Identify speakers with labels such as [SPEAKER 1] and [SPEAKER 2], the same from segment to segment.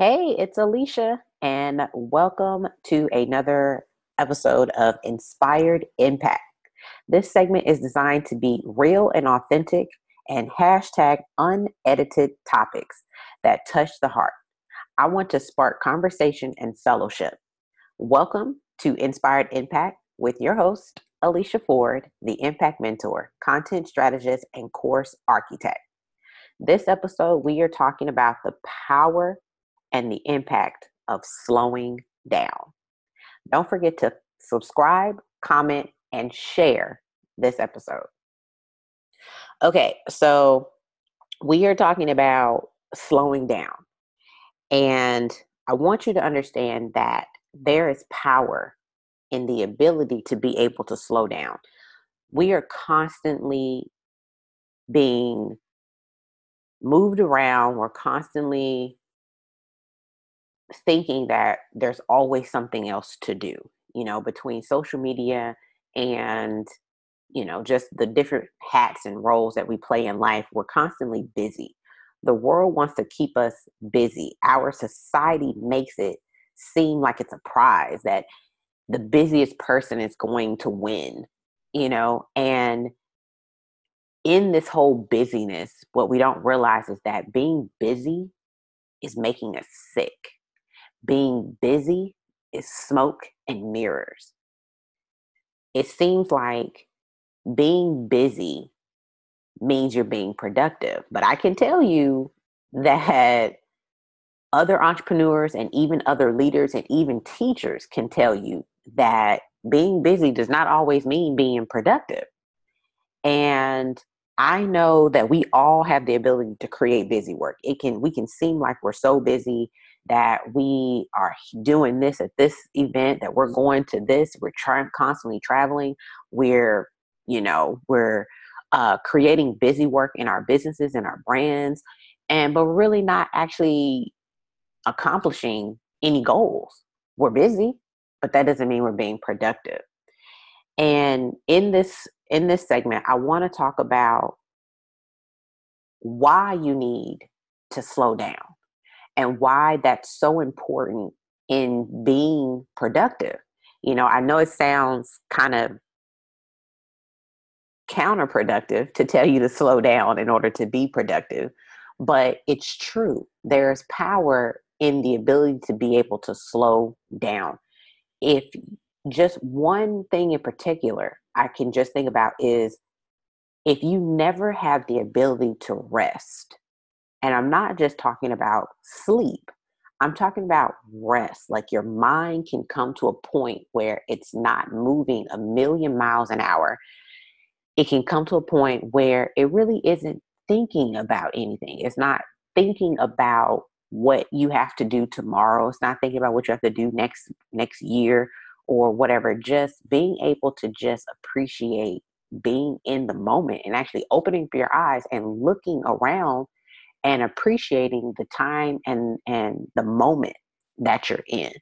[SPEAKER 1] Hey, it's Alicia, and welcome to another episode of Inspired Impact. This segment is designed to be real and authentic and hashtag unedited topics that touch the heart. I want to spark conversation and fellowship. Welcome to Inspired Impact with your host, Alicia Ford, the Impact Mentor, content strategist, and course architect. This episode, we are talking about the power and the impact of slowing down. Don't forget to subscribe, comment, and share this episode. Okay, so we are talking about slowing down. And I want you to understand that there is power in the ability to be able to slow down. We are constantly being moved around, we're constantly thinking that there's always something else to do, you know, between social media and, you know, just the different hats and roles that we play in life, we're constantly busy. The world wants to keep us busy. Our society makes it seem like it's a prize that the busiest person is going to win, you know, and in this whole busyness, what we don't realize is that being busy is making us sick being busy is smoke and mirrors. It seems like being busy means you're being productive, but I can tell you that other entrepreneurs and even other leaders and even teachers can tell you that being busy does not always mean being productive. And I know that we all have the ability to create busy work. It can we can seem like we're so busy that we are doing this at this event, that we're going to this, we're trying constantly traveling, we're, you know, we're uh, creating busy work in our businesses and our brands, and but really not actually accomplishing any goals. We're busy, but that doesn't mean we're being productive. And in this in this segment, I want to talk about why you need to slow down and why that's so important in being productive. You know, I know it sounds kind of counterproductive to tell you to slow down in order to be productive, but it's true. There's power in the ability to be able to slow down. If just one thing in particular I can just think about is if you never have the ability to rest, and I'm not just talking about sleep, I'm talking about rest. Like your mind can come to a point where it's not moving a million miles an hour. It can come to a point where it really isn't thinking about anything. It's not thinking about what you have to do tomorrow. It's not thinking about what you have to do next next year or whatever. Just being able to just appreciate being in the moment and actually opening your eyes and looking around and appreciating the time and and the moment that you're in.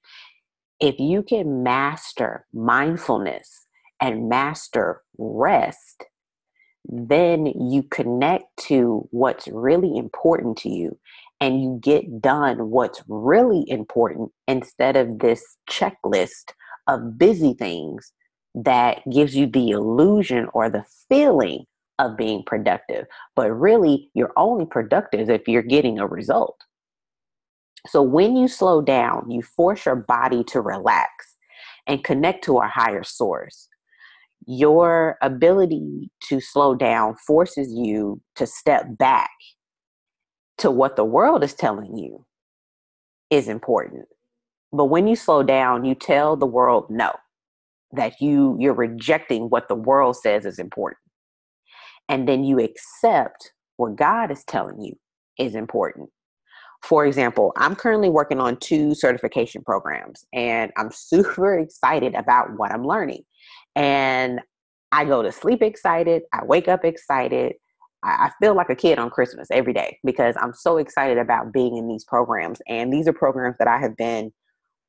[SPEAKER 1] If you can master mindfulness and master rest then you connect to what's really important to you and you get done what's really important instead of this checklist of busy things that gives you the illusion or the feeling of being productive. But really, you're only productive if you're getting a result. So when you slow down, you force your body to relax and connect to a higher source. Your ability to slow down forces you to step back to what the world is telling you is important. But when you slow down, you tell the world no, that you you're rejecting what the world says is important and then you accept what God is telling you is important. For example, I'm currently working on two certification programs and I'm super excited about what I'm learning. And I go to sleep excited, I wake up excited. I feel like a kid on Christmas every day because I'm so excited about being in these programs. And these are programs that I have been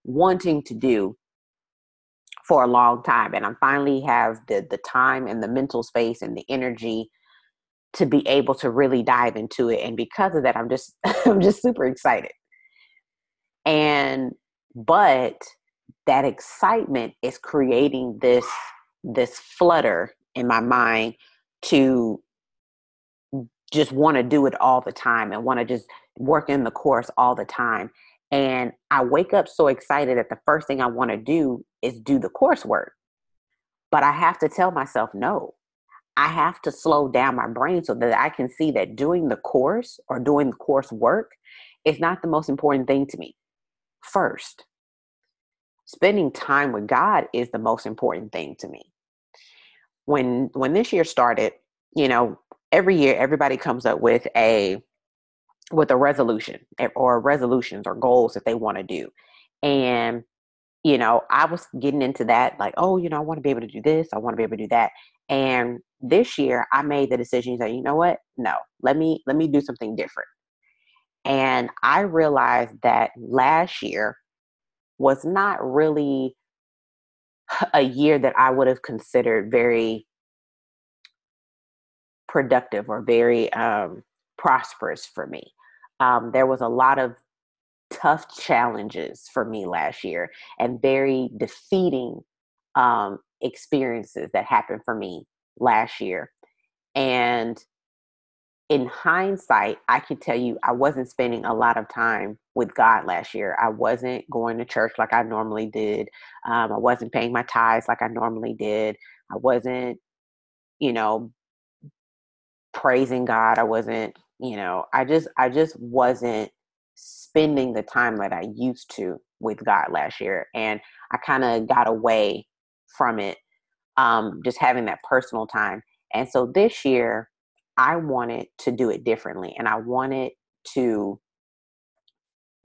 [SPEAKER 1] wanting to do for a long time and i finally have the the time and the mental space and the energy to be able to really dive into it and because of that i'm just i'm just super excited And but that excitement is creating this this flutter in my mind to just want to do it all the time and want to just work in the course all the time. And I wake up so excited that the first thing I want to do is do the coursework. But I have to tell myself no. I have to slow down my brain so that I can see that doing the course or doing the coursework is not the most important thing to me. First, spending time with God is the most important thing to me. When when this year started, you know, every year everybody comes up with a with a resolution eh, or resolutions or goals that they want to do. And you know, I was getting into that like, oh, you know, I want to be able to do this, I want to be able to do that. And this year I made the decision that, you know what? No, let me let me do something different. And I realized that last year was not really a year that I would have considered very productive or very um, prosperous for me. Um, there was a lot of tough challenges for me last year and very defeating um, experiences that happened for me last year. And in hindsight, I can tell you I wasn't spending a lot of time with God last year. I wasn't going to church like I normally did. Um, I wasn't paying my tithes like I normally did. I wasn't, you know, praising God. I wasn't, you know, I just, I just wasn't spending the time that I used to with God last year. And I kind of got away from it, um, just having that personal time. And so this year, I wanted to do it differently and I wanted to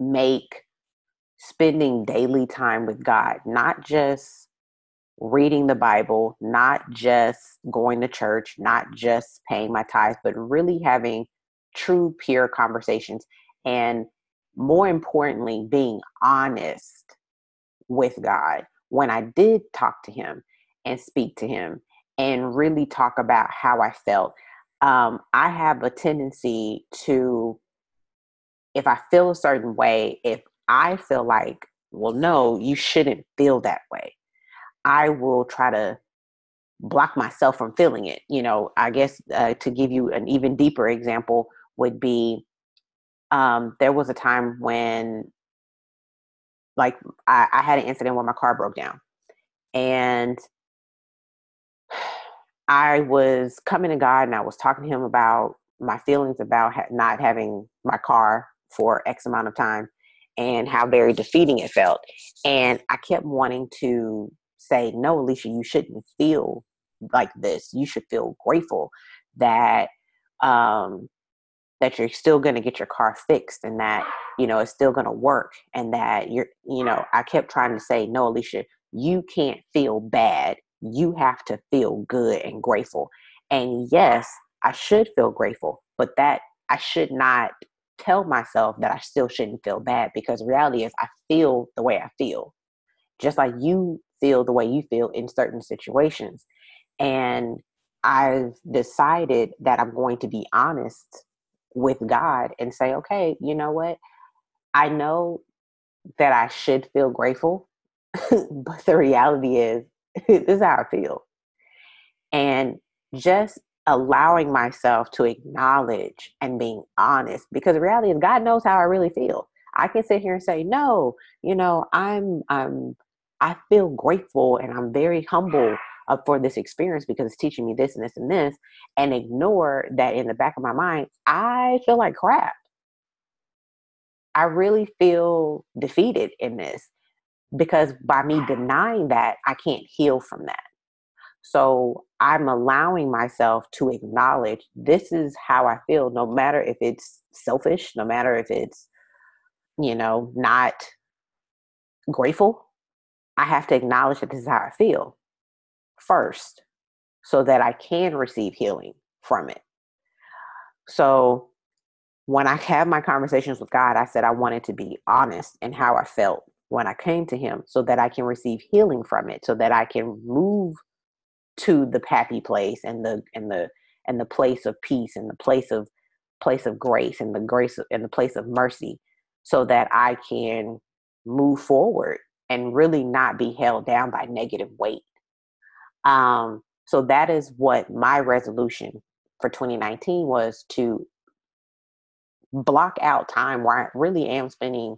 [SPEAKER 1] make spending daily time with God, not just reading the Bible, not just going to church, not just paying my tithes, but really having true, peer conversations. And more importantly, being honest with God when I did talk to Him and speak to Him and really talk about how I felt um, I have a tendency to, if I feel a certain way, if I feel like, well, no, you shouldn't feel that way, I will try to block myself from feeling it. You know, I guess uh, to give you an even deeper example would be um, there was a time when, like, I, I had an incident where my car broke down. And I was coming to God and I was talking to Him about my feelings about ha- not having my car for X amount of time and how very defeating it felt. And I kept wanting to say, no, Alicia, you shouldn't feel like this. You should feel grateful that um, that you're still going to get your car fixed and that you know it's still going to work and that you're you know i kept trying to say no alicia you can't feel bad you have to feel good and grateful. And yes, I should feel grateful, but that I should not tell myself that I still shouldn't feel bad because reality is I feel the way I feel. Just like you feel the way you feel in certain situations. And I've decided that I'm going to be honest with God and say, okay, you know what? I know that I should feel grateful, but the reality is this is how I feel. And just allowing myself to acknowledge and being honest because the reality is God knows how I really feel. I can sit here and say, no, you know, I'm I'm I feel grateful and I'm very humble uh, for this experience because it's teaching me this and this and this, and ignore that in the back of my mind, I feel like crap. I really feel defeated in this because by me denying that, I can't heal from that. So I'm allowing myself to acknowledge this is how I feel, no matter if it's selfish, no matter if it's, you know, not grateful. I have to acknowledge that this is how I feel first so that I can receive healing from it. So when I have my conversations with God, I said I wanted to be honest in how I felt when I came to him so that I can receive healing from it, so that I can move to the happy place and the and the and the place of peace and the place of place of grace and the grace and the place of mercy so that I can move forward and really not be held down by negative weight. Um, so that is what my resolution for 2019 was to block out time where I really am spending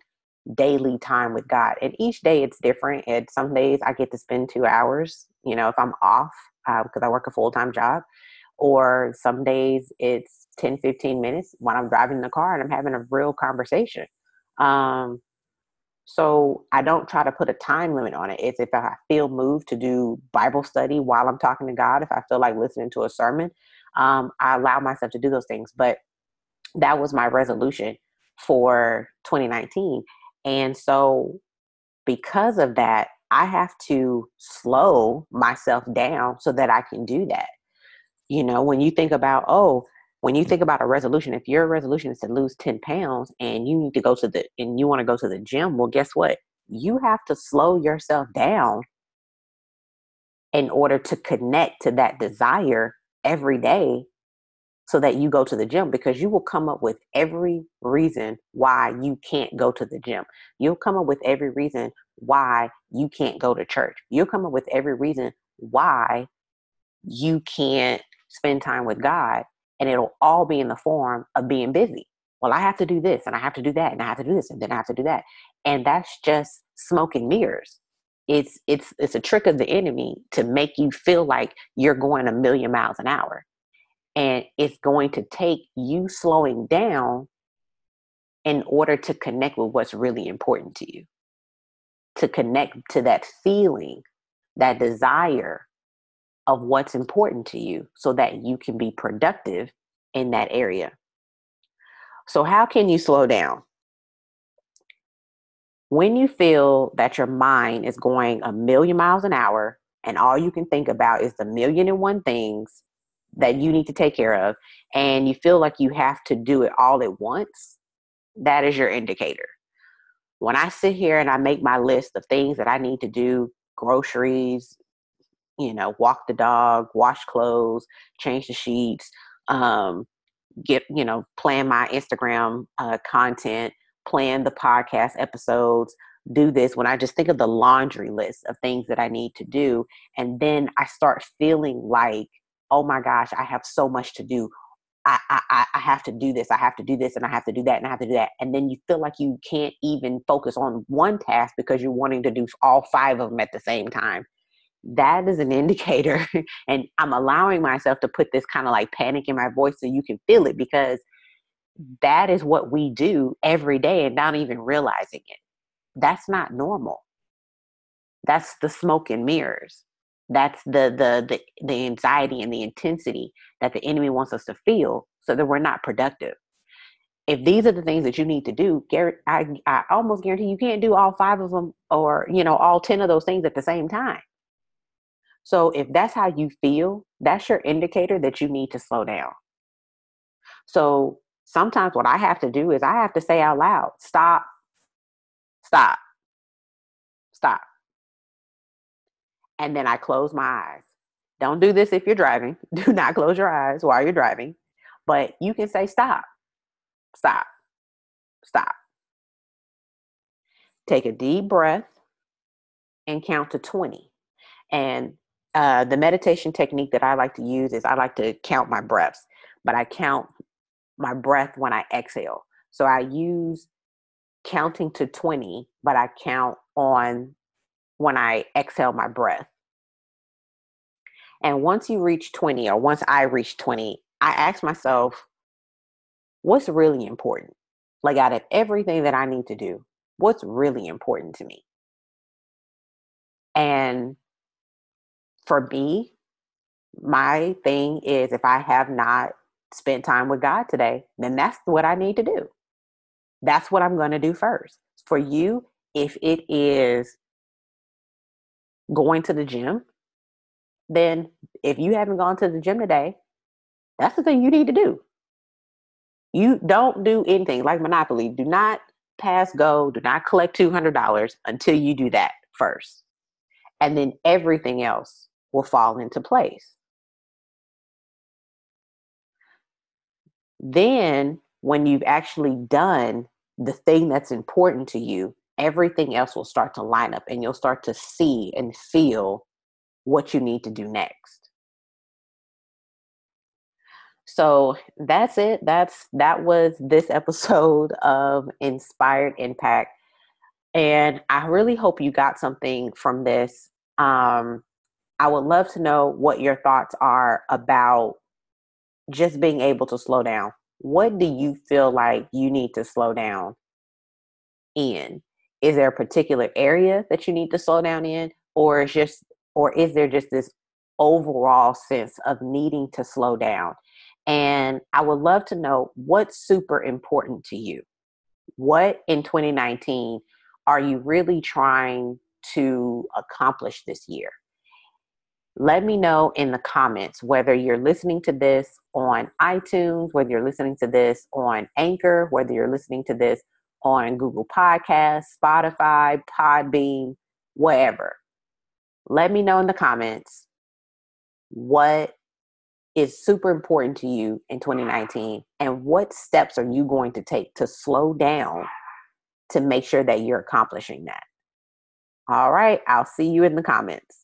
[SPEAKER 1] daily time with God. And each day it's different. And some days I get to spend two hours, you know, if I'm off because uh, I work a full time job. Or some days it's 10, 15 minutes when I'm driving the car and I'm having a real conversation. Um, so I don't try to put a time limit on it. It's if I feel moved to do Bible study while I'm talking to God, if I feel like listening to a sermon, um, I allow myself to do those things. But that was my resolution for 2019. And so because of that, I have to slow myself down so that I can do that. You know, when you think about, oh, when you mm. think about a resolution, if your resolution is to lose 10 pounds and you need to go to the and you want to go to the gym, well, guess what? You have to slow yourself down in order to connect to that desire every day so that you go to the gym because you will come up with every reason why you can't go to the gym. You'll come up with every reason why you can't go to church. You'll come up with every reason why you can't spend time with God and it'll all be in the form of being busy. Well, I have to do this and I have to do that and I have to do this and then I have to do that. And that's just smoke and mirrors. It's it's it's a trick of the enemy to make you feel like you're going a million miles an hour. And it's going to take you slowing down in order to connect with what's really important to you. To connect to that feeling, that desire of what's important to you so that you can be productive in that area. So, how can you slow down? When you feel that your mind is going a million miles an hour and all you can think about is the million and one things that you need to take care of, and you feel like you have to do it all at once, that is your indicator. When I sit here and I make my list of things that I need to do groceries, you know, walk the dog, wash clothes, change the sheets, um, get, you know, plan my Instagram uh, content, plan the podcast episodes, do this. When I just think of the laundry list of things that I need to do, and then I start feeling like, oh my gosh, I have so much to do. I, I, I have to do this, I have to do this, and I have to do that, and I have to do that. And then you feel like you can't even focus on one task because you're wanting to do all five of them at the same time that is an indicator and i'm allowing myself to put this kind of like panic in my voice so you can feel it because that is what we do every day and not even realizing it. That's not normal. That's the smoke and mirrors. That's the the the, the anxiety and the intensity that the enemy wants us to feel so that we're not productive. If these are the things that you need to do, I, I almost guarantee you can't do all five of them or, you know, all 10 of those things at the same time. So if that's how you feel, that's your indicator that you need to slow down. So sometimes what I have to do is I have to say out loud, stop, stop, stop. And then I close my eyes. Don't do this if you're driving. Do not close your eyes while you're driving. But you can say, stop, stop, stop. Take a deep breath and count to 20. And uh, the meditation technique that I like to use is I like to count my breaths, but I count my breath when I exhale. So I use counting to 20, but I count on when I exhale my breath. And once you reach 20, or once I reach 20, I ask myself, what's really important? Like out of everything that I need to do, what's really important to me? And for me, my thing is if I have not spent time with God today, then that's what I need to do. That's what I'm going to do first. For you, if it is going to the gym, then if you haven't gone to the gym today, that's the thing you need to do. You don't do anything like Monopoly. Do not pass go, do not collect $200 until you do that first. And then everything else will fall into place. Then, when you've actually done the thing that's important to you, everything else will start to line up and you'll start to see and feel what you need to do next. So that's it. That's that was this episode of Inspired Impact. And I really hope you got something from this. Um, I would love to know what your thoughts are about just being able to slow down. What do you feel like you need to slow down in? Is there a particular area that you need to slow down in, or is just, or is there just this overall sense of needing to slow down? And I would love to know what's super important to you. What in 2019 are you really trying to accomplish this year? Let me know in the comments whether you're listening to this on iTunes, whether you're listening to this on Anchor, whether you're listening to this on Google Podcasts, Spotify, Podbean, whatever. Let me know in the comments what is super important to you in 2019 and what steps are you going to take to slow down to make sure that you're accomplishing that. All right, I'll see you in the comments.